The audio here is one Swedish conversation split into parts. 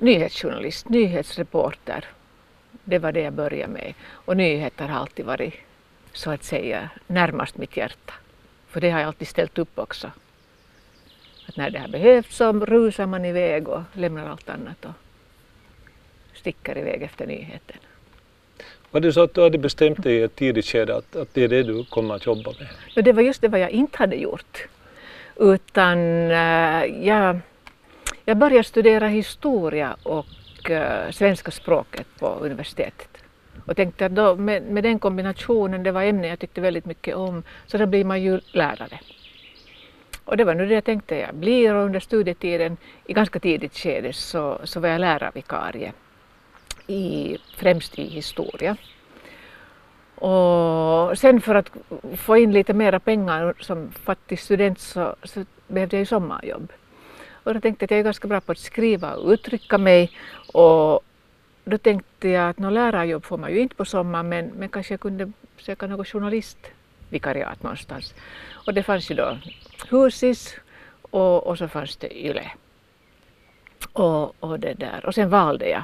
nyhetsjournalist, nyhetsreporter. Det var det jag började med. Och nyheter har alltid varit så att säga närmast mitt hjärta. För det har jag alltid ställt upp också. Att när det har behövts så rusar man iväg och lämnar allt annat och sticker iväg efter nyheten. Var det så att du hade bestämt dig i ett tidigt skede att, att det är det du kommer att jobba med? Och det var just det vad jag inte hade gjort. Utan uh, jag, jag började studera historia och eh, svenska språket på universitetet. Och tänkte att då, med, med den kombinationen, det var ämnen jag tyckte väldigt mycket om, så då blir man ju lärare. Och det var nu det jag tänkte jag blir och under studietiden i ganska tidigt skede så, så var jag lärarvikarie i, främst i historia. Och sen för att få in lite mera pengar som fattig student så, så behövde jag ju sommarjobb. Och då tänkte jag att jag är ganska bra på att skriva och uttrycka mig och då tänkte jag att något lärarjobb får man ju inte på sommaren men, men kanske jag kunde söka något journalistvikariat någonstans. Och det fanns ju då Husis och, och så fanns det Yle. Och, och, det där. och sen valde jag,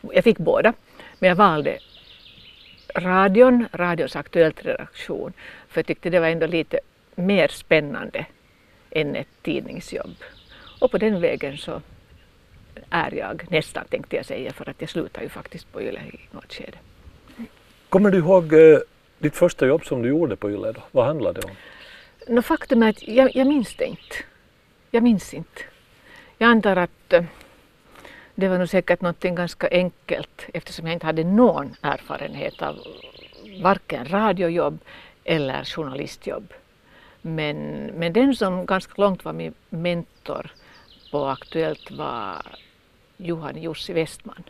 jag fick båda, men jag valde radion, radions Aktuellt redaktion, för jag tyckte det var ändå lite mer spännande än ett tidningsjobb. Och på den vägen så är jag nästan tänkte jag säga för att jag slutade ju faktiskt på Yle i något skede. Kommer du ihåg eh, ditt första jobb som du gjorde på Yle då? Vad handlade det om? No, faktum är att jag, jag minns det inte. Jag minns inte. Jag antar att eh, det var nog säkert något ganska enkelt eftersom jag inte hade någon erfarenhet av varken radiojobb eller journalistjobb. Men, men den som ganska långt var min mentor på Aktuellt var Johan Jussi Westman.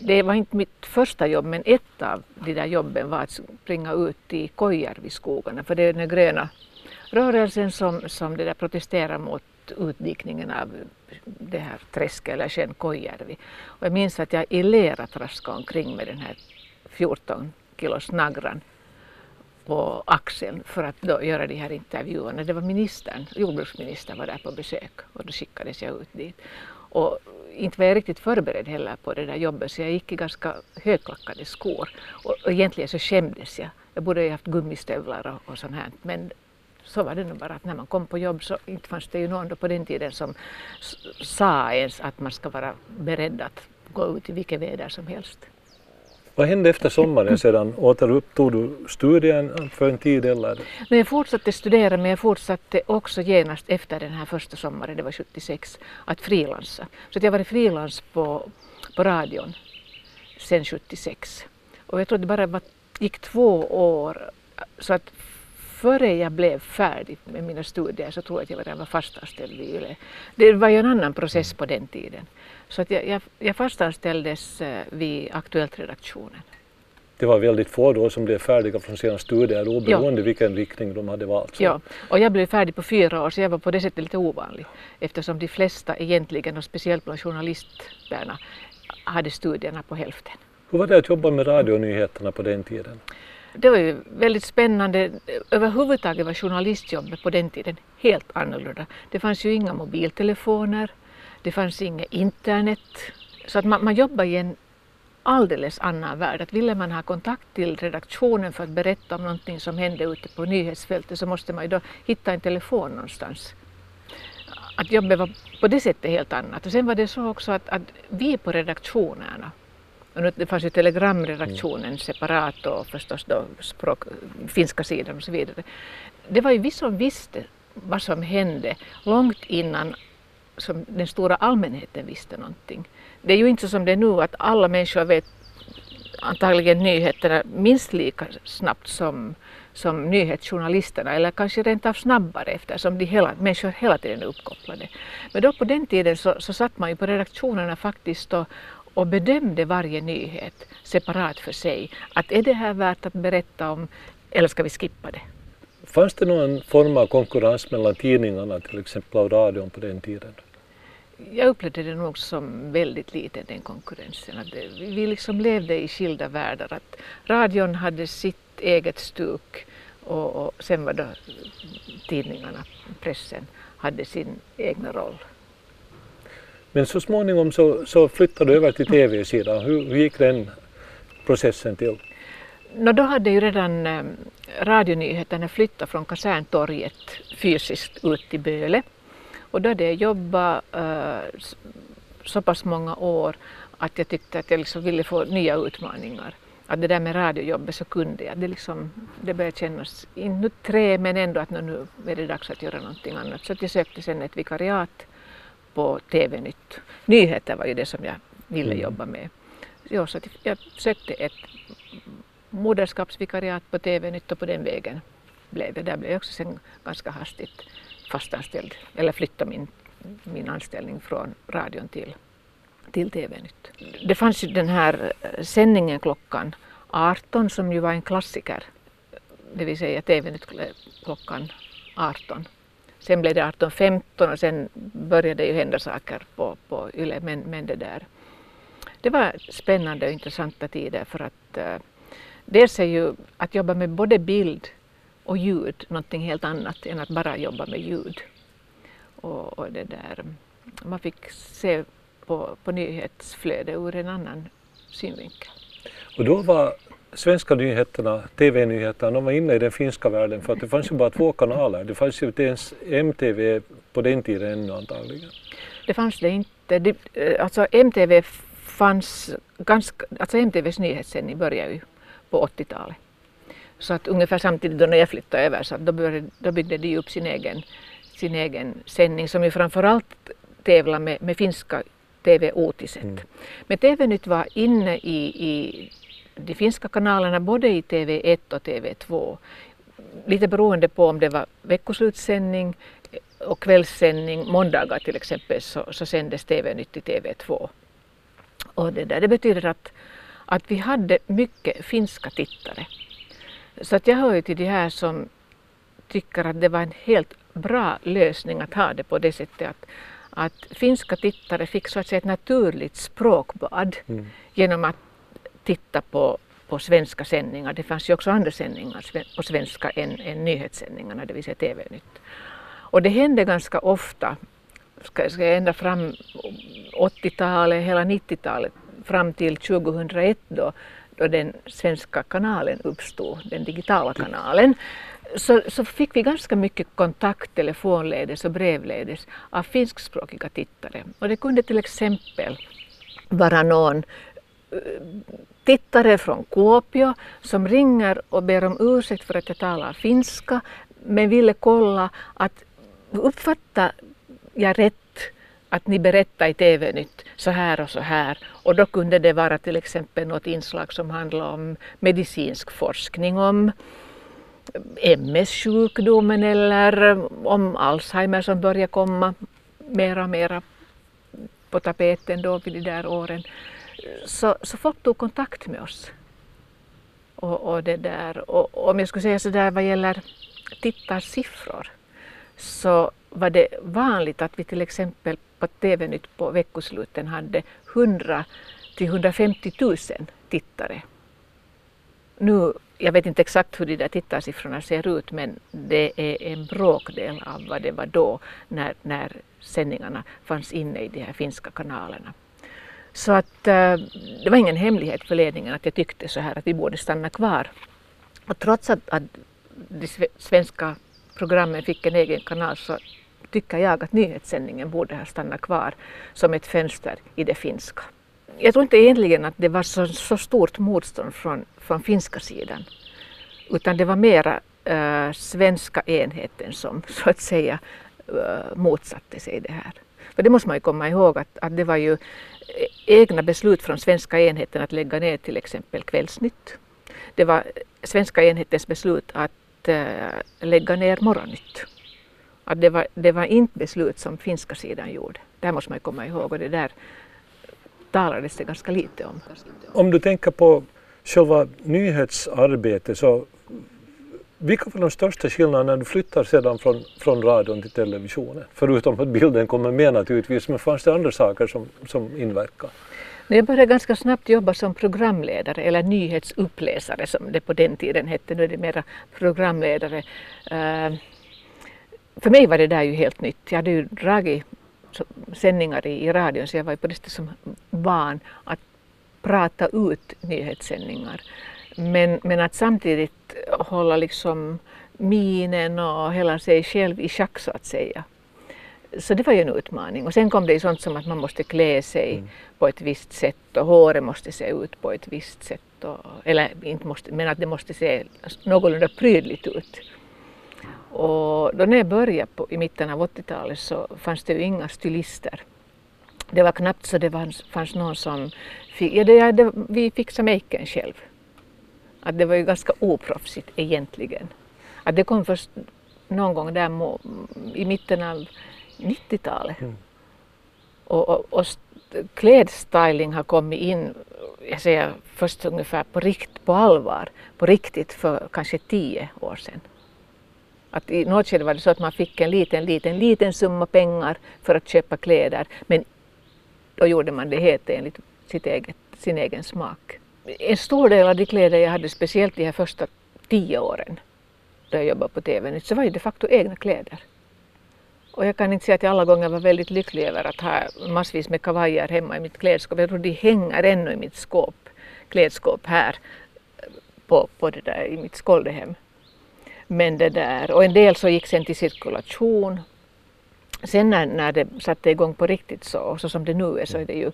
Det var inte mitt första jobb men ett av de där jobben var att springa ut i Kojärviskogarna för det är den gröna rörelsen som, som det där protesterar mot utdikningen av det här träsket eller sjön Kojärvi. Och jag minns att jag i lera traskade omkring med den här 14 kilos nagran på axeln för att då göra de här intervjuerna. Det var ministern, jordbruksministern var där på besök och då skickades jag ut dit. Och inte var jag riktigt förberedd heller på det där jobbet så jag gick i ganska högklackade skor. Och, och egentligen så skämdes jag. Jag borde ju haft gummistövlar och, och sånt här. Men så var det nog bara att när man kom på jobb så inte fanns det ju någon då på den tiden som sa ens att man ska vara beredd att gå ut i vilket väder som helst. Vad hände efter sommaren sedan? Återupptog du studien för en tid eller? Nej, jag fortsatte studera men jag fortsatte också genast efter den här första sommaren, det var 76, att frilansa. Så att jag var frilans på, på radion sedan 76. Och jag tror det bara var, gick två år så att före jag blev färdig med mina studier så tror jag att jag redan var fastanställd vid YLE. Det var ju en annan process på den tiden. Så att jag, jag, jag fastanställdes eh, vid Aktuellt-redaktionen. Det var väldigt få då som blev färdiga från sina studier oberoende ja. vilken riktning de hade valt. Så. Ja, och jag blev färdig på fyra år så jag var på det sättet lite ovanlig eftersom de flesta egentligen och speciellt bland journalisterna hade studierna på hälften. Hur var det att jobba med radionyheterna på den tiden? Det var ju väldigt spännande. Överhuvudtaget var journalistjobbet på den tiden helt annorlunda. Det fanns ju inga mobiltelefoner, det fanns inget internet. Så att man, man jobbade i en alldeles annan värld. Att ville man ha kontakt till redaktionen för att berätta om någonting som hände ute på nyhetsfältet så måste man ju då hitta en telefon någonstans. Att jobbet var på det sättet helt annat. Och sen var det så också att, att vi på redaktionerna och det fanns ju telegramredaktionen separat och förstås då språk, finska sidan och så vidare. Det var ju vi som visste vad som hände långt innan som den stora allmänheten visste någonting. Det är ju inte så som det är nu att alla människor vet antagligen nyheterna minst lika snabbt som, som nyhetsjournalisterna eller kanske rent av snabbare eftersom de hela, människor hela tiden är uppkopplade. Men då på den tiden så, så satt man ju på redaktionerna faktiskt och, och bedömde varje nyhet separat för sig. Att är det här värt att berätta om eller ska vi skippa det? Fanns det någon form av konkurrens mellan tidningarna till exempel och radion på den tiden? Jag upplevde det nog som väldigt liten den konkurrensen. Att vi liksom levde i skilda världar. Att radion hade sitt eget stuk och, och sen var det tidningarna, pressen, hade sin egna roll. Men så småningom så, så flyttade du över till tv-sidan. Hur, hur gick den processen till? No, då hade ju redan eh, radionyheterna flyttat från Kaserntorget fysiskt ut till Böle. Och då hade jag jobbat eh, så pass många år att jag tyckte att jag liksom ville få nya utmaningar. Att det där med radiojobbet så kunde jag. Det, liksom, det började kännas, inte tre men ändå att nu är det dags att göra någonting annat. Så att jag sökte sen ett vikariat på TV-nytt. Nyheter var ju det som jag ville mm. jobba med. Ja, så jag sökte ett moderskapsvikariat på TV-nytt och på den vägen blev det. Där blev jag också sen ganska hastigt fastanställd, eller flyttade min, min anställning från radion till, till TV-nytt. Det fanns ju den här sändningen klockan 18 som ju var en klassiker, det vill säga TV-nytt klockan 18. Sen blev det 18.15 och sen började det ju hända saker på, på YLE, men, men det där det var spännande och intressanta tider för att uh, dels är ju att jobba med både bild och ljud någonting helt annat än att bara jobba med ljud. Och, och det där, man fick se på, på nyhetsflödet ur en annan synvinkel. Och då var svenska nyheterna, TV-nyheterna, de var inne i den finska världen för att det fanns ju bara två kanaler. Det fanns ju inte ens MTV på den tiden ännu antagligen. Det fanns det inte. Det, eh, alltså MTV fanns ganska, alltså MTVs nyhetssändning började ju på 80-talet. Så att ungefär samtidigt då när jag flyttade över så då, började, då byggde de upp sin egen, sin egen sändning som ju framförallt tävlade med, med finska TV-uutiset. Mm. Men TV-nytt var inne i, i de finska kanalerna både i TV1 och TV2. Lite beroende på om det var veckoslutssändning och kvällssändning. Måndagar till exempel så, så sändes TV-nytt i TV2. Och det, där, det betyder att, att vi hade mycket finska tittare. Så att jag hör ju till de här som tycker att det var en helt bra lösning att ha det på det sättet att, att finska tittare fick så att säga ett naturligt språkbad mm. genom att titta på, på svenska sändningar. Det fanns ju också andra sändningar på svenska än, än nyhetssändningarna, det vill säga TV-nytt. Och det hände ganska ofta, ska, ska säga ända fram 80-talet, hela 90-talet, fram till 2001 då, då den svenska kanalen uppstod, den digitala kanalen, så, så fick vi ganska mycket kontakt telefonledes och brevledes av finskspråkiga tittare. Och det kunde till exempel vara någon tittare från Kuopio som ringer och ber om ursäkt för att jag talar finska men ville kolla att uppfatta jag rätt att ni berättar i TV-nytt så här och så här. Och då kunde det vara till exempel något inslag som handlar om medicinsk forskning om MS-sjukdomen eller om Alzheimer som börjar komma mera och mera på tapeten då vid de där åren. Så, så folk tog kontakt med oss. Och, och, det där. och om jag skulle säga så där vad gäller tittarsiffror så var det vanligt att vi till exempel på TV-nytt på veckosluten hade 100 till 150 000 tittare. Nu, jag vet inte exakt hur de där tittarsiffrorna ser ut men det är en bråkdel av vad det var då när, när sändningarna fanns inne i de här finska kanalerna. Så att eh, det var ingen hemlighet för ledningen att jag tyckte så här att vi borde stanna kvar. Och trots att, att de svenska programmen fick en egen kanal så tycker jag att nyhetssändningen borde ha stannat kvar som ett fönster i det finska. Jag tror inte egentligen att det var så, så stort motstånd från, från finska sidan utan det var mera äh, svenska enheten som så att säga äh, motsatte sig det här. För det måste man ju komma ihåg att, att det var ju eh, egna beslut från svenska enheten att lägga ner till exempel Kvällsnytt. Det var svenska enhetens beslut att äh, lägga ner Morgonnytt. Att det, var, det var inte beslut som finska sidan gjorde. Det här måste man ju komma ihåg och det där talades det ganska lite om. Om du tänker på själva nyhetsarbetet så vilka var de största skillnaderna när du flyttar sedan från, från radion till televisionen? Förutom att bilden kommer med naturligtvis, men fanns det andra saker som, som inverkade? Jag började ganska snabbt jobba som programledare eller nyhetsuppläsare som det på den tiden hette. Nu är det mera programledare. Eh, för mig var det där ju helt nytt. Jag hade ju dragit sändningar i, i radion så jag var ju på det sättet som van att prata ut nyhetssändningar. Men, men att samtidigt hålla liksom minen och hela sig själv i schack så att säga. Så det var ju en utmaning. Och sen kom det ju sånt som att man måste klä sig mm. på ett visst sätt och håret måste se ut på ett visst sätt. Och, eller inte måste, men att det måste se någorlunda prydligt ut. Och då när jag började på, i mitten av 80-talet så fanns det ju inga stylister. Det var knappt så det fanns, fanns någon som fick, ja, det, det, vi fixade maken själv. Att det var ju ganska oproffsigt egentligen. Att det kom först någon gång där i mitten av 90-talet. Mm. Och, och, och klädstyling har kommit in, jag säger först ungefär på, rikt, på allvar, på riktigt för kanske tio år sedan. Att I något skede var det så att man fick en liten, liten, liten summa pengar för att köpa kläder men då gjorde man det helt enligt sitt eget, sin egen smak. En stor del av de kläder jag hade, speciellt de här första tio åren då jag jobbade på TV, så var ju de facto egna kläder. Och jag kan inte säga att jag alla gånger var väldigt lycklig över att ha massvis med kavajer hemma i mitt klädskåp. Jag tror de hänger ännu i mitt skåp, klädskåp här på, på det där, i mitt Skåldehem. Men det där, och en del så gick sen till cirkulation. Sen när, när det satte igång på riktigt så, så som det nu är så är det ju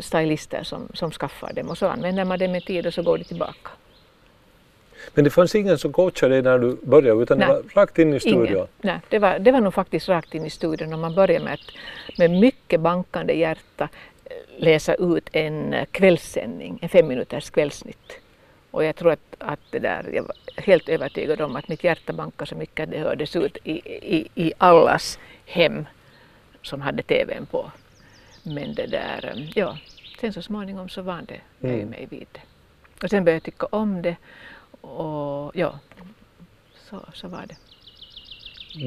stylister som, som skaffar dem och så använder man dem med tid och så går de tillbaka. Men det fanns ingen som coachade dig när du började utan Nej. det var rakt in i studion? Ingen. Nej, det var, det var nog faktiskt rakt in i studion och man började med att med mycket bankande hjärta eh, läsa ut en eh, kvällssändning, en fem minuters kvällsnytt. Och jag tror att, att det där, jag var helt övertygad om att mitt hjärta bankade så mycket att det hördes ut i, i, i allas hem som hade TVn på. Men det där, eh, ja, sen så småningom så var det mm. mig vid det. Och sen började jag tycka om det och ja, så, så var det.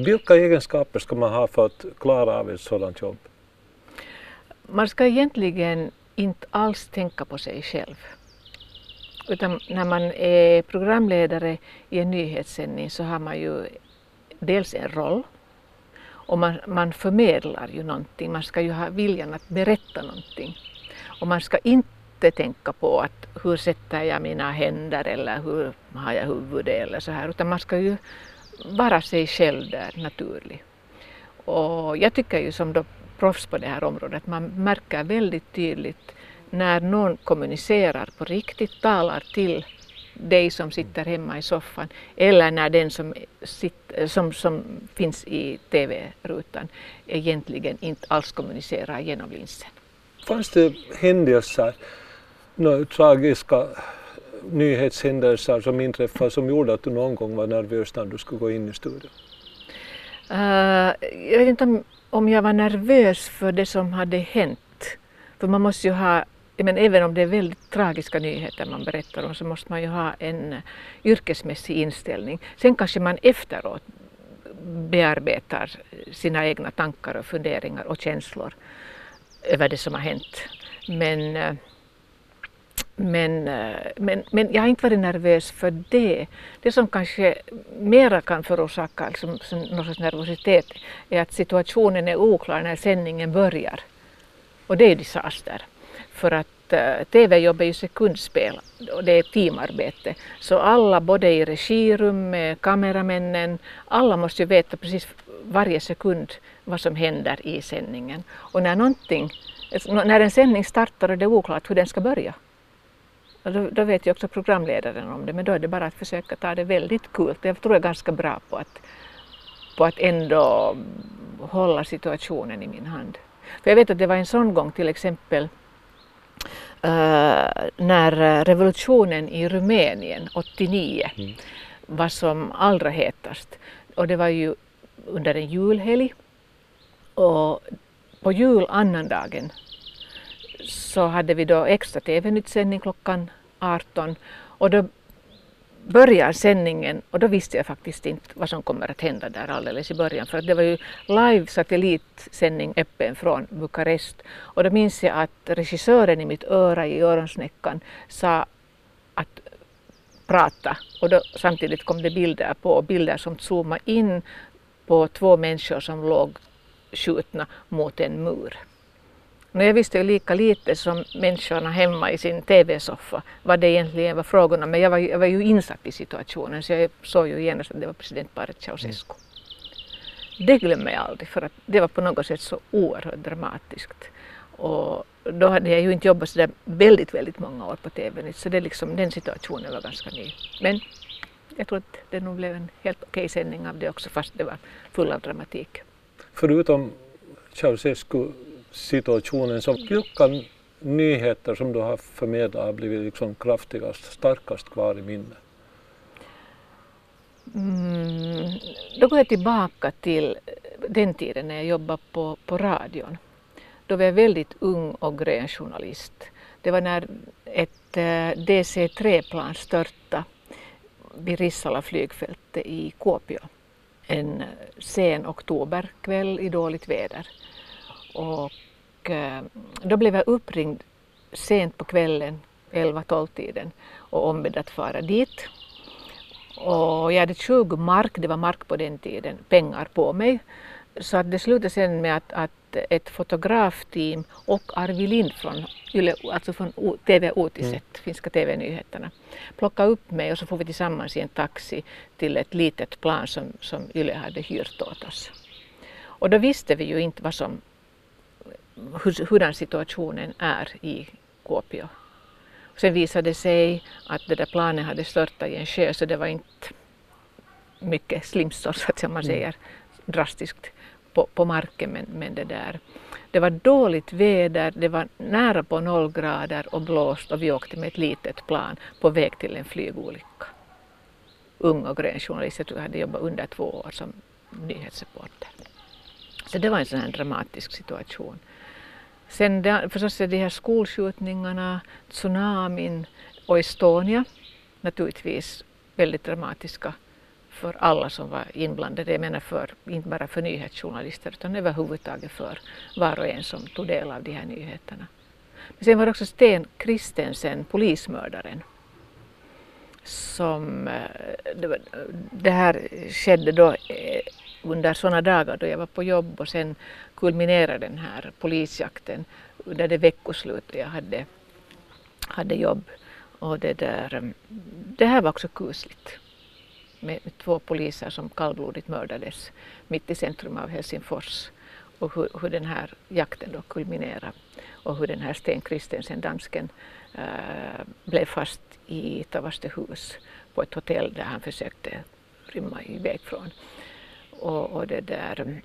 Vilka egenskaper ska man ha för att klara av ett sådant jobb? Man ska egentligen inte alls tänka på sig själv. Utan när man är programledare i en nyhetssändning så har man ju dels en roll och man, man förmedlar ju någonting. Man ska ju ha viljan att berätta någonting. Och man ska inte tänka på att hur sätter jag mina händer eller hur har jag huvudet eller så här utan man ska ju vara sig själv där naturlig. Och jag tycker ju som då proffs på det här området att man märker väldigt tydligt när någon kommunicerar på riktigt, talar till dig som sitter hemma i soffan eller när den som, sitter, som, som finns i TV-rutan egentligen inte alls kommunicerar genom linsen. Fanns det händelser några tragiska nyhetshändelser som inträffade som gjorde att du någon gång var nervös när du skulle gå in i studion? Uh, jag vet inte om, om jag var nervös för det som hade hänt. För man måste ju ha, men även om det är väldigt tragiska nyheter man berättar om så måste man ju ha en yrkesmässig inställning. Sen kanske man efteråt bearbetar sina egna tankar och funderingar och känslor över det som har hänt. Men men, men, men jag har inte varit nervös för det. Det som kanske mera kan förorsaka liksom, någon sorts nervositet är att situationen är oklar när sändningen börjar. Och det är disaster. För att eh, uh, TV-jobb är ju sekundspel och det är teamarbete. Så alla, både i regirummet, eh, kameramännen, alla måste ju veta precis varje sekund vad som händer i sändningen. Och när någonting, eh, när en sändning startar och det är oklart hur den ska börja då, då, vet ju också programledaren om det, men då är det bara att försöka ta det väldigt kul. Jag tror jag är ganska bra på att, på att ändå mm, hålla situationen i min hand. För jag vet att det var en sån gång till exempel när revolutionen i Rumänien 89 mm. var som allra hetast. Och det var ju under en julhelg. Och på jul annandagen så hade vi då extra TV-nytt klockan 18 och då börjar sändningen och då visste jag faktiskt inte vad som kommer att hända där alldeles i början för att det var ju live satellitsändning öppen från Bukarest och då minns jag att regissören i mitt öra i öronsnäckan sa att prata och då samtidigt kom det bilder på bilder som zoomade in på två människor som låg skjutna mot en mur. Men jag visste ju lika lite som människorna hemma i sin TV-soffa vad det egentligen var frågan om. Men jag var, jag var ju insatt i situationen så jag såg ju genast att det var presidentparet Ceausescu. Mm. Det glömmer jag aldrig för att det var på något sätt så oerhört dramatiskt. Och då hade jag ju inte jobbat så där väldigt, väldigt många år på TV så det liksom, den situationen var ganska ny. Men jag tror att det nog blev en helt okej sändning av det också fast det var full av dramatik. Förutom Ceausescu situationen så vilka nyheter som du har förmedlat har blivit liksom kraftigast, starkast kvar i minnet? Mm, då går jag tillbaka till den tiden när jag jobbade på, på radion. Då var jag väldigt ung och grön journalist. Det var när ett eh, DC-3-plan störtade vid Rissala flygfält i Kuopio en sen oktoberkväll i dåligt väder. Och eh, då blev jag uppringd sent på kvällen, 11-12 tiden och ombedd att fara dit. Och jag hade 20 mark, det var mark på den tiden, pengar på mig. Så att det slutade sen med att, att ett fotografteam och Arvi Lind från, alltså från TV Uutiset, mm. finska TV-nyheterna, plockade upp mig och så får vi tillsammans i en taxi till ett litet plan som, som Yle hade hyrt åt oss. Och då visste vi ju inte vad som, hur, hurdan situationen är i Kuopio. Sen visade det sig att det där planet hade störtat i en sjö så det var inte mycket slimsor så att man mm. säger drastiskt på, på marken men, men det där. Det var dåligt väder, det var nära på noll grader och blåst och vi åkte med ett litet plan på väg till en flygolycka. Ung och grön journalist, jag tror jag hade jobbat under två år som nyhetsreporter. Så det var en sån här dramatisk situation. Sen det, förstås de här skolskjutningarna, tsunamin och Estonia naturligtvis väldigt dramatiska för alla som var inblandade. Jag menar för, inte bara för nyhetsjournalister utan överhuvudtaget för var och en som tog del av de här nyheterna. Men sen var det också Sten Kristensen, polismördaren. Som, eh, det här skedde då eh, under sådana dagar då jag var på jobb och sen kulminerade den här polisjakten under det veckoslut jag hade, hade jobb. Och det, där, mm, det här var också kusligt med, med två poliser som kallblodigt mördades mitt i centrum av Helsingfors och hur, hur den här jakten då kulminerade och hur den här Sten Kristensen, dansken, äh, blev fast i Tavastehus på ett hotell där han försökte rymma iväg från. Och, och det där mm,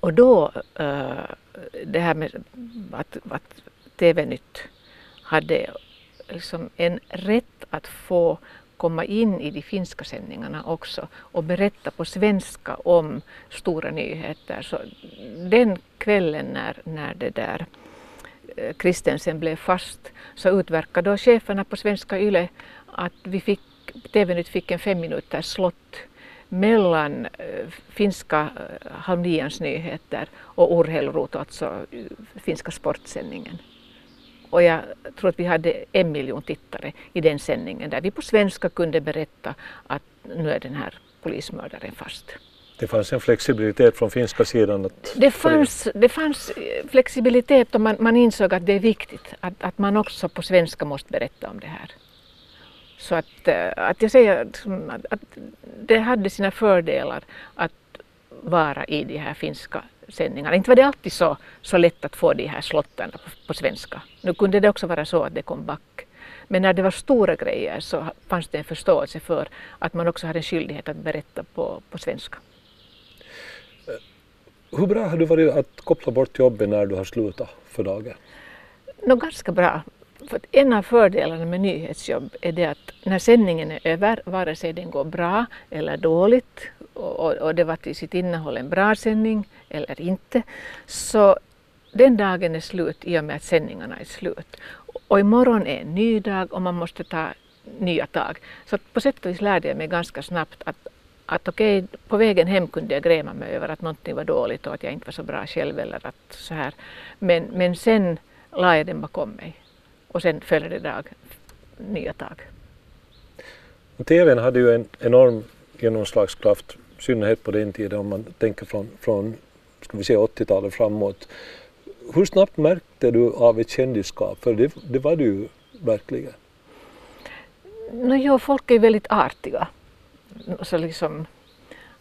och då, eh, det här med att, att TV-nytt hade liksom en rätt att få komma in i de finska sändningarna också och berätta på svenska om stora nyheter. Så den kvällen när, när det där eh, Kristensen blev fast så utverkade då cheferna på Svenska Yle att vi fick, TV-nytt fick en fem minuters slott mellan äh, finska äh, halv nyheter och Urheilurut, alltså äh, finska sportsändningen. Och jag tror att vi hade en miljon tittare i den sändningen där vi på svenska kunde berätta att nu är den här polismördaren fast. Det fanns en flexibilitet från finska sidan? Att det, fanns, det fanns flexibilitet och man, man insåg att det är viktigt att, att man också på svenska måste berätta om det här. Så att, eh, att jag säger att, att det hade sina fördelar att vara i de här finska sändningarna. Inte var det alltid så, så lätt att få de här slotten på, på svenska. Nu kunde det också vara så att det kom back. Men när det var stora grejer så fanns det en förståelse för att man också hade en skyldighet att berätta på, på svenska. Eh, hur bra har du varit att koppla bort jobbet när du har slutat för dagen? No, ganska bra. För en av fördelarna med nyhetsjobb är det att när sändningen är över, vare sig den går bra eller dåligt, och, och det var till sitt innehåll en bra sändning eller inte, så den dagen är slut i och med att sändningarna är slut. Och imorgon är en ny dag och man måste ta nya tag. Så på sätt och vis lärde jag mig ganska snabbt att, att okej, okay, på vägen hem kunde jag gräma mig över att någonting var dåligt och att jag inte var så bra själv eller att så här. Men, men sen la jag den bakom mig och sen följde dag nya tag. TVn hade ju en enorm genomslagskraft, i synnerhet på den tiden om man tänker från, från ska vi säga 80-talet framåt. Hur snabbt märkte du av ett kändisskap? För det, det var du ju verkligen. No, jo, folk är väldigt artiga. Så liksom,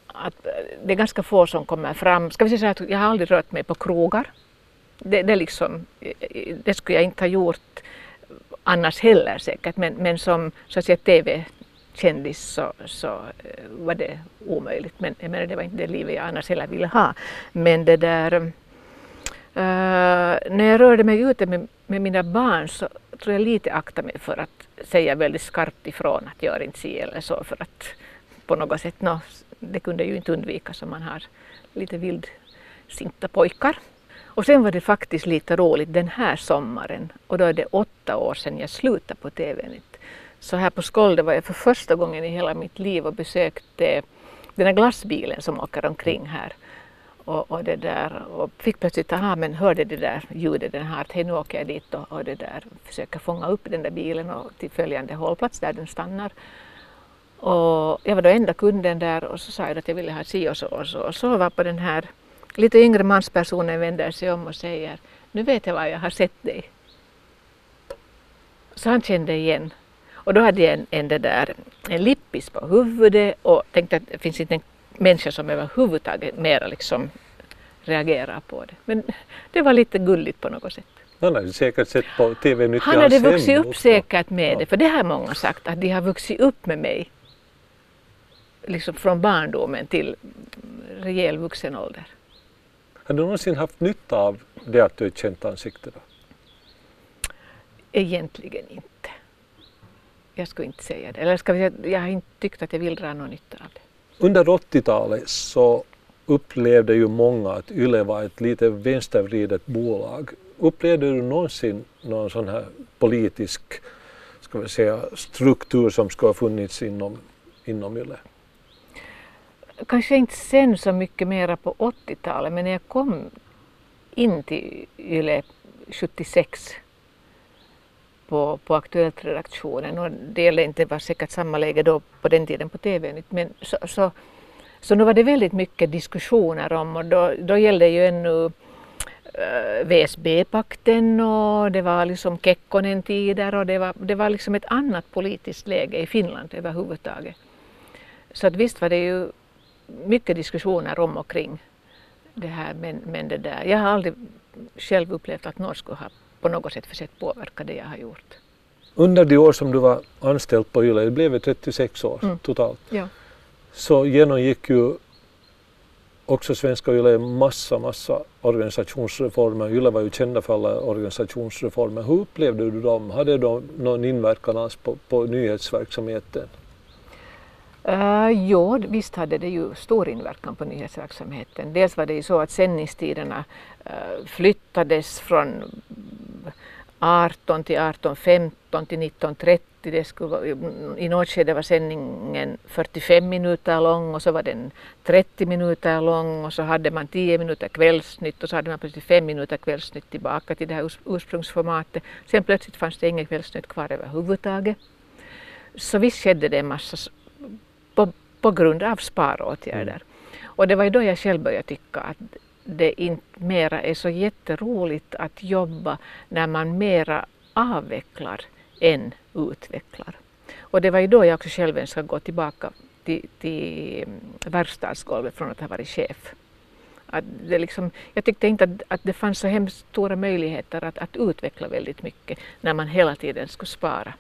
att det är ganska få som kommer fram. Ska vi säga så att jag har aldrig rört mig på krogar. Det, det, liksom, det skulle jag inte ha gjort annars heller säkert, men, men som så att säga, TV-kändis så, så eh, var det omöjligt. Men jag menar, det var inte det livet jag annars heller ville ha. Men det där, uh, när jag rörde mig ute med, med mina barn så tror jag lite akta mig för att säga väldigt skarpt ifrån att gör inte si eller så för att på något sätt, no, det kunde ju inte undvikas om man har lite vildsinta pojkar. Och sen var det faktiskt lite roligt den här sommaren och då är det åtta år sedan jag slutade på TV-nytt. Så här på Skolde var jag för första gången i hela mitt liv och besökte den här glassbilen som åker omkring här. Och, och, det där, och fick plötsligt, aha men hörde det där ljudet, den här, att hej nu åker jag dit och, och det där, försöker fånga upp den där bilen och till följande hållplats där den stannar. Och jag var då enda kunden där och så sa jag att jag ville ha si och så och så. Och så var på den här lite yngre manspersonen vänder sig om och säger nu vet jag var jag har sett dig. Så han kände igen. Och då hade jag en, en, där, en lippis på huvudet och tänkte att det finns inte en människa som överhuvudtaget mera liksom reagerar på det. Men det var lite gulligt på något sätt. Han hade säkert sett på TV-nytt Han hade vuxit upp säkert med det, för det har många sagt att de har vuxit upp med mig. Liksom från barndomen till rejäl vuxen ålder. Har du någonsin haft nytta av det att du är ett känt ansikte? Då? Egentligen inte. Jag skulle inte säga det. Eller ska vi säga, jag har inte tyckt att jag vill dra någon nytta av det. Under 80-talet så upplevde ju många att YLE var ett lite vänstervridet bolag. Upplevde du någonsin någon sån här politisk ska vi säga, struktur som skulle ha funnits inom, inom YLE? Kanske inte sen så mycket mera på 80-talet men när jag kom in till YLE 76 på, på Aktuellt-redaktionen och det gällde inte var säkert samma läge då på den tiden på TV men så, så, så nu var det väldigt mycket diskussioner om och då, då gällde ju ännu eh, äh, VSB-pakten och det var liksom Kekkonen-tider och det var, det var liksom ett annat politiskt läge i Finland överhuvudtaget. Så att visst var det ju mycket diskussioner om och kring det här men, men det där, jag har aldrig själv upplevt att någon skulle ha på något sätt försökt påverka det jag har gjort. Under de år som du var anställd på YLE, det blev 36 år mm. totalt, ja. så genomgick ju också svenska YLE massa, massa organisationsreformer. YLE var ju kända för alla organisationsreformer. Hur upplevde du dem? Hade de någon inverkan alls på, på nyhetsverksamheten? Eh, uh, jo, visst hade det ju stor inverkan på nyhetsverksamheten. Dels var det ju så att sändningstiderna uh, flyttades från 18 till 18.15 till 19.30. Det skulle, I något skede var sändningen 45 minuter lång och så var den 30 minuter lång och så hade man 10 minuter kvällsnytt och så hade man plötsligt 5 minuter kvällsnytt tillbaka till det här ursprungsformatet. Sen plötsligt fanns det inget kvällsnytt kvar överhuvudtaget. Så visst skedde det en massa på, på grund av sparåtgärder. Mm. Och det var ju då jag själv började tycka att det inte mera är så jätteroligt att jobba när man mera avvecklar än utvecklar. Och det var ju då jag också själv önskade gå tillbaka till, till verkstadsgolvet från att ha varit chef. Att det liksom, jag tyckte inte att, att det fanns så hemskt stora möjligheter att, att utveckla väldigt mycket när man hela tiden skulle spara.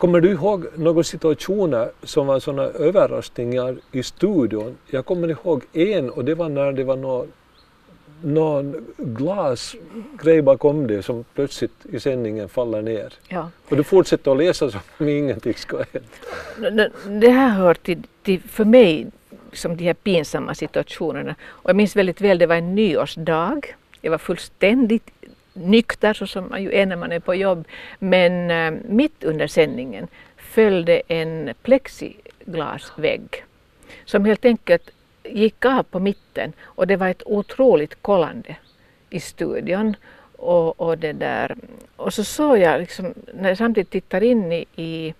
Kommer du ihåg några situationer som var sådana överraskningar i studion? Jag kommer ihåg en och det var när det var någon, någon glasgrej bakom det som plötsligt i sändningen faller ner. Ja. Och du fortsätter att läsa som om ingenting ska ha hänt. Det här hör till, till, för mig som de här pinsamma situationerna. Och jag minns väldigt väl, det var en nyårsdag. Jag var fullständigt nykter så som man ju är när man är på jobb. Men äh, mitt under sändningen följde en plexiglasvägg som helt enkelt gick av på mitten och det var ett otroligt kollande i studion. Och, och, det där. och så såg jag, liksom, när jag samtidigt tittar in i, i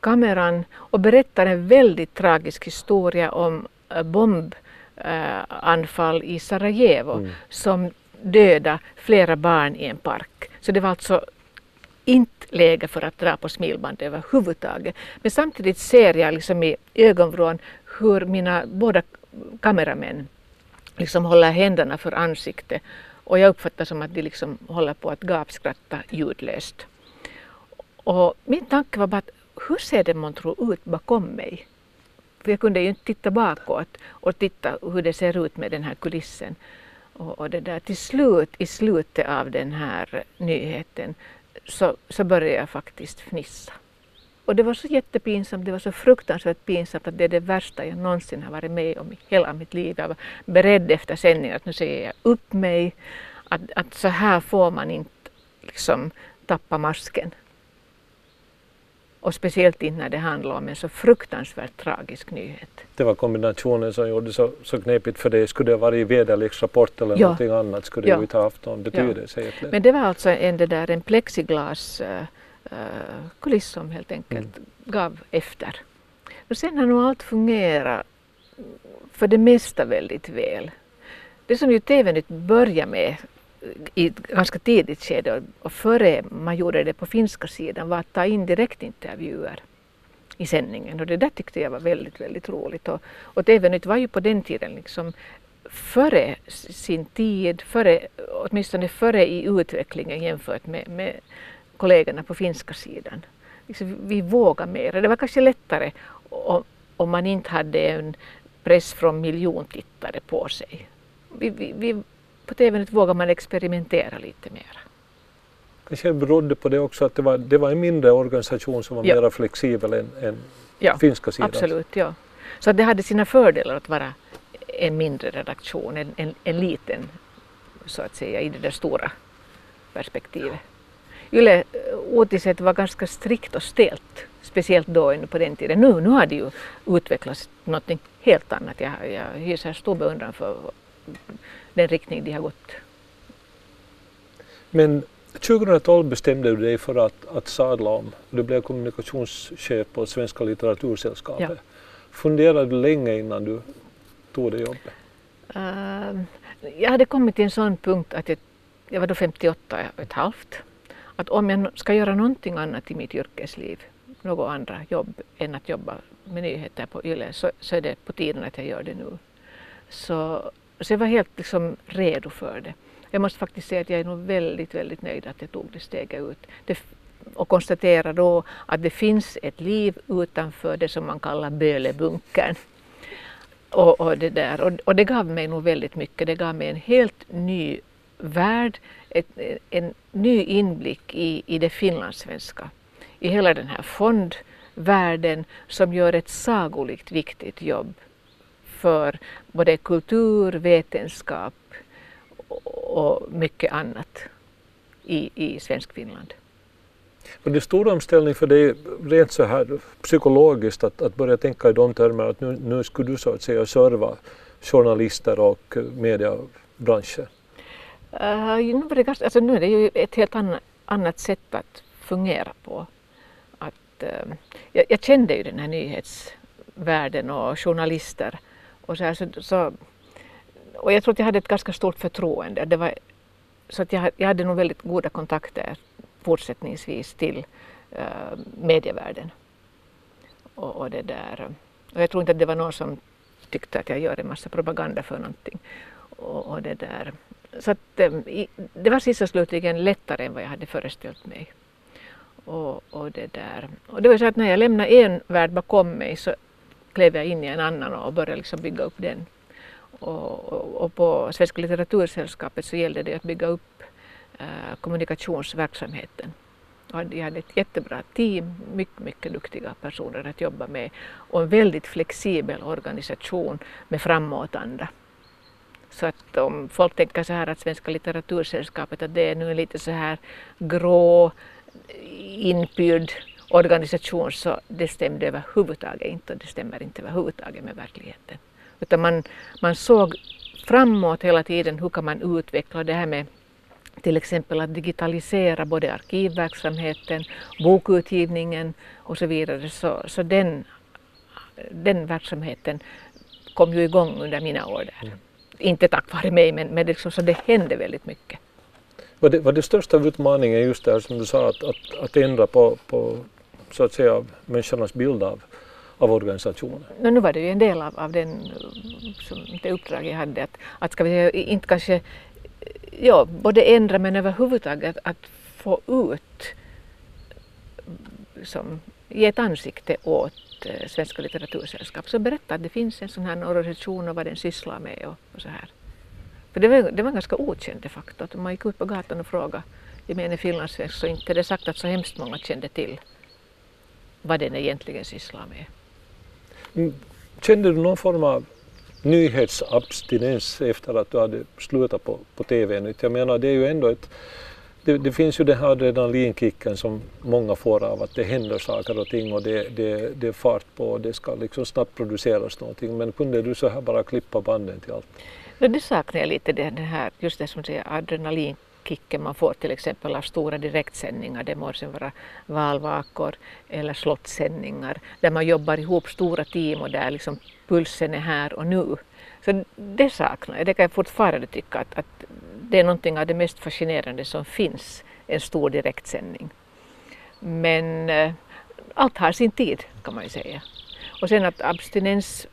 kameran och berättar en väldigt tragisk historia om äh, bomb äh, anfall i Sarajevo mm. som döda flera barn i en park. Så det var alltså inte läge för att dra på smilband överhuvudtaget. Men samtidigt ser jag liksom i ögonvrån hur mina båda kameramän liksom håller händerna för ansiktet och jag uppfattar som att de liksom håller på att gapskratta ljudlöst. Och min tanke var bara att hur ser det månntro ut bakom mig? För jag kunde ju inte titta bakåt och titta hur det ser ut med den här kulissen. Och, och det där till slut, i slutet av den här nyheten, så, så började jag faktiskt fnissa. Och det var så jättepinsamt, det var så fruktansvärt pinsamt att det är det värsta jag någonsin har varit med om i hela mitt liv. Jag var beredd efter sändningen att nu säger jag upp mig, att, att så här får man inte liksom tappa masken. Och speciellt inte när det handlar om en så fruktansvärt tragisk nyhet. Det var kombinationen som gjorde så, så knepigt för dig. Skulle det ha varit väderleksrapport eller ja. någonting annat skulle ja. det ju inte ha haft någon betydelse. Ja. Men det var alltså en, det där, en plexiglas uh, kuliss som helt enkelt mm. gav efter. Och sen har nog allt fungerat för det mesta väldigt väl. Det som ju TV-nytt började med i ett ganska tidigt skede och före man gjorde det på finska sidan var att ta in direktintervjuer i sändningen och det där tyckte jag var väldigt, väldigt roligt. Och, och TV-nytt var ju på den tiden liksom före sin tid, före, åtminstone före i utvecklingen jämfört med, med kollegorna på finska sidan. Liksom vi vågade mer. Det var kanske lättare om, om man inte hade en press från miljontittare på sig. Vi, vi, vi på TV vågar man experimentera lite mer. Kanske berodde på det också att det var, det var en mindre organisation som var ja. mer flexibel än, än ja, finska sidan. Absolut, ja. Så det hade sina fördelar att vara en mindre redaktion, en, en, en liten så att säga i det där stora perspektivet. Yle Uutiset var ganska strikt och stelt, speciellt då på den tiden. Nu, nu har det ju utvecklats något helt annat. Jag, jag hyser stor beundran för den riktning de har gått. Men 2012 bestämde du dig för att, att sadla om. Du blev kommunikationschef på Svenska litteratursällskapet. Ja. Funderade du länge innan du tog det jobbet? Uh, jag hade kommit till en sån punkt att jag, jag var då 58 och ett halvt. Att om jag ska göra någonting annat i mitt yrkesliv, något andra jobb än att jobba med nyheter på YLE, så, så är det på tiden att jag gör det nu. Så så jag var helt liksom redo för det. Jag måste faktiskt säga att jag är nog väldigt, väldigt nöjd att jag tog det steget ut. Det, och konstatera då att det finns ett liv utanför det som man kallar Bölebunkern. Och, och, det där. Och, och, det gav mig nog väldigt mycket. Det gav mig en helt ny värld, ett, en ny inblick i, i det finlandssvenska. I hela den här fondvärlden som gör ett sagolikt viktigt jobb för både kultur, vetenskap och mycket annat i, i svensk Finland. Men det är stor omställning för dig rent så här psykologiskt att, att börja tänka i de termerna att nu, nu skulle du så att säga serva journalister och mediebranschen? Uh, nu, ganska, alltså nu är det ju ett helt annat, annat sätt att fungera på. Att, uh, jag, jag, kände ju den här nyhetsvärlden och journalister och, så här, så, så, och jag tror att jag hade ett ganska stort förtroende. Det var, så att jag, jag hade nog väldigt goda kontakter fortsättningsvis till uh, medievärlden. Och, och, det där, och jag tror inte att det var någon som tyckte att jag gör en massa propaganda för någonting. Och, och det där. Så att, um, i, det var sist och slutligen lättare än vad jag hade föreställt mig. Och, och, det där. och det var så att när jag lämnade en värld bakom mig så klev jag in i en annan och började liksom bygga upp den. Och, och, och på Svenska litteratursällskapet så gällde det att bygga upp eh, kommunikationsverksamheten. Och de hade ett jättebra team, mycket, mycket duktiga personer att jobba med och en väldigt flexibel organisation med framåtanda. Så att om folk tänker så här att Svenska litteratursällskapet att det är nu lite så här grå, inpyrd organisation så det stämde överhuvudtaget inte och det stämmer inte överhuvudtaget med verkligheten. Utan man, man såg framåt hela tiden, hur kan man utveckla det här med till exempel att digitalisera både arkivverksamheten, bokutgivningen och så vidare. Så, så den, den verksamheten kom ju igång under mina år där. Mm. Inte tack vare mig men, men det, liksom, så det hände väldigt mycket. Var det, var det största utmaningen just där som du sa att, att, att ändra på, på så att säga människornas bild av, av organisationen? No, nu var det ju en del av, av den, som, det uppdrag jag hade att, att ska vi säga, inte kanske ja, både ändra men överhuvudtaget att, att få ut som, ge ett ansikte åt eh, Svenska litteratursällskap så berätta att det finns en sån här organisation och vad den sysslar med och, och så här. För det var, det var ganska okänd de facto. Att om man gick ut på gatan och frågade gemene finlandssvensk så inte det sagt att så hemskt många kände till vad den egentligen sysslar med. Mm, kände du någon form av nyhetsabstinens efter att du hade slutat på, på TV? Jag menar det är ju ändå ett det, det, finns ju den här adrenalinkicken som många får av att det händer saker och ting och det, det, det är fart på och det ska liksom snabbt produceras någonting. Men kunde du så här bara klippa banden till allt? Det saknar jag lite, det här, just det som säger adrenalinkicken man får till exempel av stora direktsändningar. Det må sen vara valvakor eller slottsändningar där man jobbar ihop stora team och där liksom pulsen är här och nu. Så det saknar jag. Det kan jag fortfarande tycka att, att det är någonting av det mest fascinerande som finns, en stor direktsändning. Men eh, allt har sin tid kan man ju säga. Och sen att abstinens,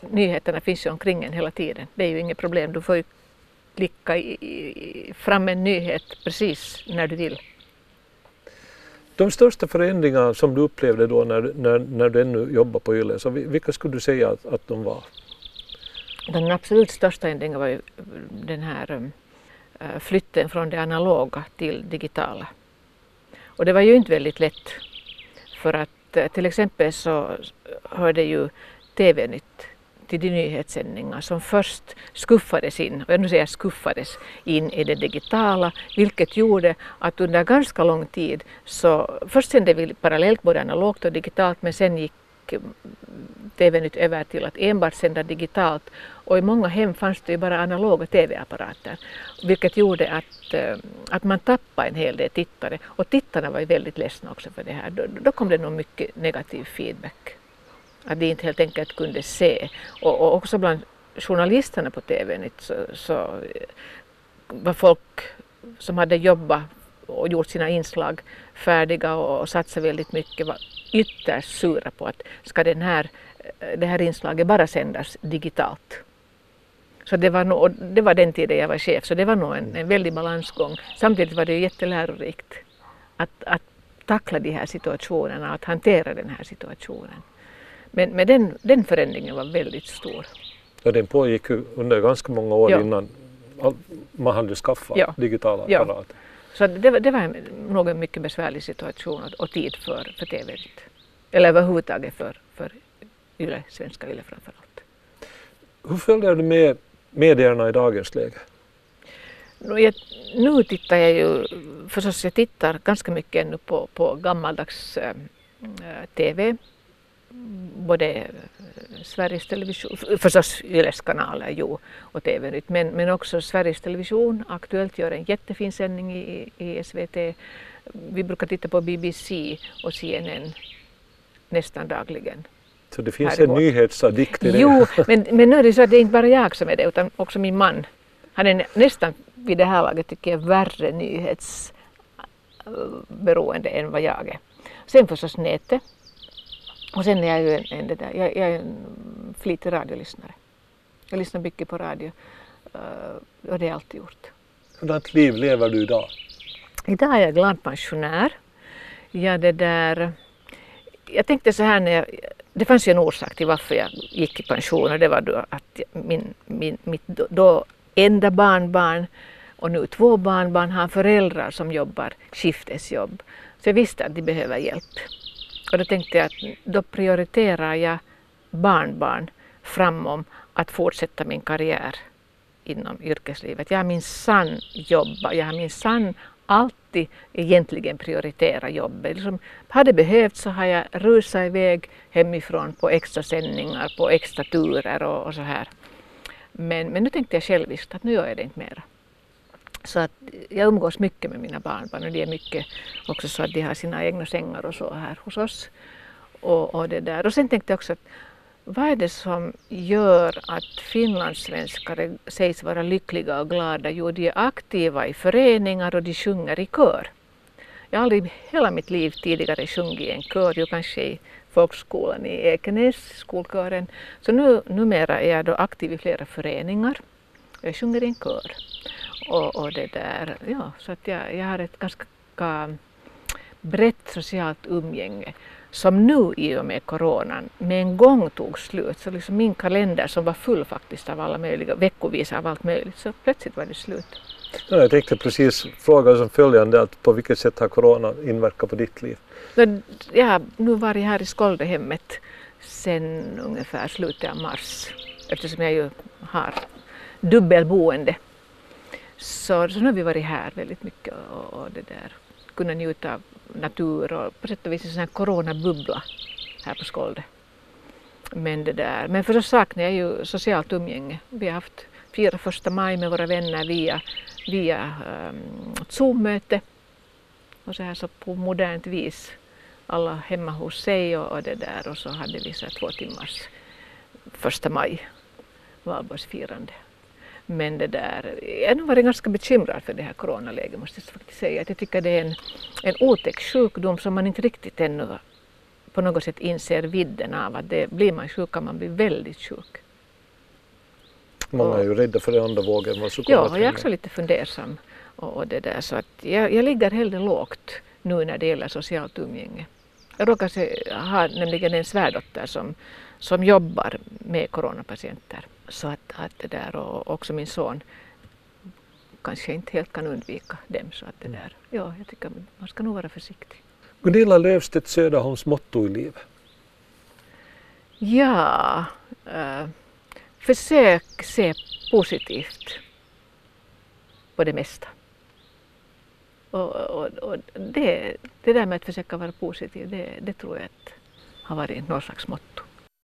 nyheterna finns ju omkring en hela tiden. Det är ju inget problem, du får ju klicka i, fram en nyhet precis när du vill. De största förändringarna som du upplevde då när, när, när du ännu jobbade på YLE, så vilka skulle du säga att, att de var? Den absolut största ändringen var ju den här Eh, flytten från det analoga till digitala. Och det var ju inte väldigt lätt för att eh, till exempel så hörde ju TV-nytt till de nyhetssändningar som först skuffades in, och jag nu säger skuffades in i det digitala, vilket gjorde att under ganska lång tid så först sände vi parallellt både analogt och digitalt men sen gick mm, TV-nytt över till att enbart sända digitalt och i många hem fanns det ju bara analoga TV-apparater vilket gjorde att, eh, att man tappade en hel del tittare och tittarna var ju väldigt ledsna också för det här. Då, då kom det nog mycket negativ feedback. Att de inte helt enkelt kunde se och, och också bland journalisterna på TV-nytt så, så var folk som hade jobbat och gjort sina inslag färdiga och, och satsat väldigt mycket var ytterst sura på att ska den här, det här inslaget bara sändas digitalt. Så det var, nog, det var den tiden jag var chef, så det var nog en, en väldig balansgång. Samtidigt var det ju jättelärorikt att, att tackla de här situationerna, att hantera den här situationen. Men, men den, den förändringen var väldigt stor. Ja, den pågick ju under ganska många år ja. innan man hade skaffat ja. digitala apparater. Så det, det var nog en mycket besvärlig situation och, och tid för, för TV. Eller överhuvudtaget för, för YLE, svenska YLE framförallt. Hur följer du med medierna i dagens läge? Jag, nu tittar jag ju, förstås jag tittar ganska mycket ännu på, på gammaldags äh, TV. Både Sveriges Television, förstås Yles kanaler jo, och TV-nytt, men, men också Sveriges Television. Aktuellt gör en jättefin sändning i, i SVT. Vi brukar titta på BBC och CNN nästan dagligen. Så det finns en nyhetsaddikt i det? Jo, men, men nu är det så att det är inte bara jag som är det utan också min man. Han är nästan vid det här laget tycker jag värre nyhetsberoende än vad jag är. Sen förstås nätet och sen är jag ju en, en, det där, jag, jag är en flitig radiolyssnare. Jag lyssnar mycket på radio uh, och det har jag alltid gjort. Hurdant liv lever du idag? Idag är jag glad pensionär. Jag, det där, jag tänkte så här när jag, det fanns ju en orsak till varför jag gick i pension och det var då att min, min, mitt då, då enda barnbarn och nu två barnbarn har föräldrar som jobbar skiftesjobb. Så jag visste att de behöver hjälp. Och då tänkte jag att då prioriterar jag barnbarn framom att fortsätta min karriär inom yrkeslivet. Jag har minsann jobbat, jag har minsann alltid egentligen prioriterat jobbet. Liksom, har det behövts så har jag rusat iväg hemifrån på extra sändningar, på extra turer och, och så här. Men, men nu tänkte jag själviskt att nu gör jag det inte mera. Så att jag umgås mycket med mina barnbarn och det är mycket också så att de har sina egna sängar och så här hos oss. Och, och, det där. och sen tänkte jag också att vad är det som gör att finlandssvenskar sägs vara lyckliga och glada? Jo, de är aktiva i föreningar och de sjunger i kör. Jag har aldrig hela mitt liv tidigare sjungit i en kör, ju kanske i folkskolan i Ekenäs, skolkören. Så nu, numera är jag då aktiv i flera föreningar. Jag sjunger i en kör. Och, och det där, ja, så att jag, jag har ett ganska brett socialt umgänge som nu i och med coronan med en gång tog slut. Så liksom min kalender som var full faktiskt av alla möjliga, veckovis av allt möjligt, så plötsligt var det slut. Ja, jag tänkte precis fråga som följande, att på vilket sätt har corona inverkat på ditt liv? Jag har nu varit här i Skoldehemmet sedan ungefär slutet av mars eftersom jag ju har dubbelboende. Så, så nu har vi varit här väldigt mycket och, och det där, kunnat njuta av natur och på sätt och vis en sån här coronabubbla här på Skålde. Men, det där, men förstås saknar jag ju socialt umgänge. Vi har haft fira första maj med våra vänner via, via um, Zoom-möte och så här så på modernt vis alla hemma hos sig och, och det där och så hade vi så här två timmars första maj valborgsfirande. Men det där, jag har nog varit ganska bekymrad för det här coronaläget måste jag faktiskt säga. Att jag tycker det är en, en otäck sjukdom som man inte riktigt ännu på något sätt inser vidden av. Att det, blir man sjuk kan man bli väldigt sjuk. Många är ju rädda för den andra vågen. Vad ja, jag är också lite fundersam. Och, och det där, så att jag, jag ligger hellre lågt nu när det gäller socialt umgänge. Jag råkar se, ha nämligen en svärdotter som, som jobbar med coronapatienter. Så att, att det där och också min son kanske inte helt kan undvika dem. Så att det mm. där, ja, jag tycker man ska nog vara försiktig. Gunilla Löfstedt Söderholms motto i livet? Ja, äh, försök se positivt på det mesta. Och, och, och det, det där med att försöka vara positiv, det, det tror jag att har varit någon slags motto.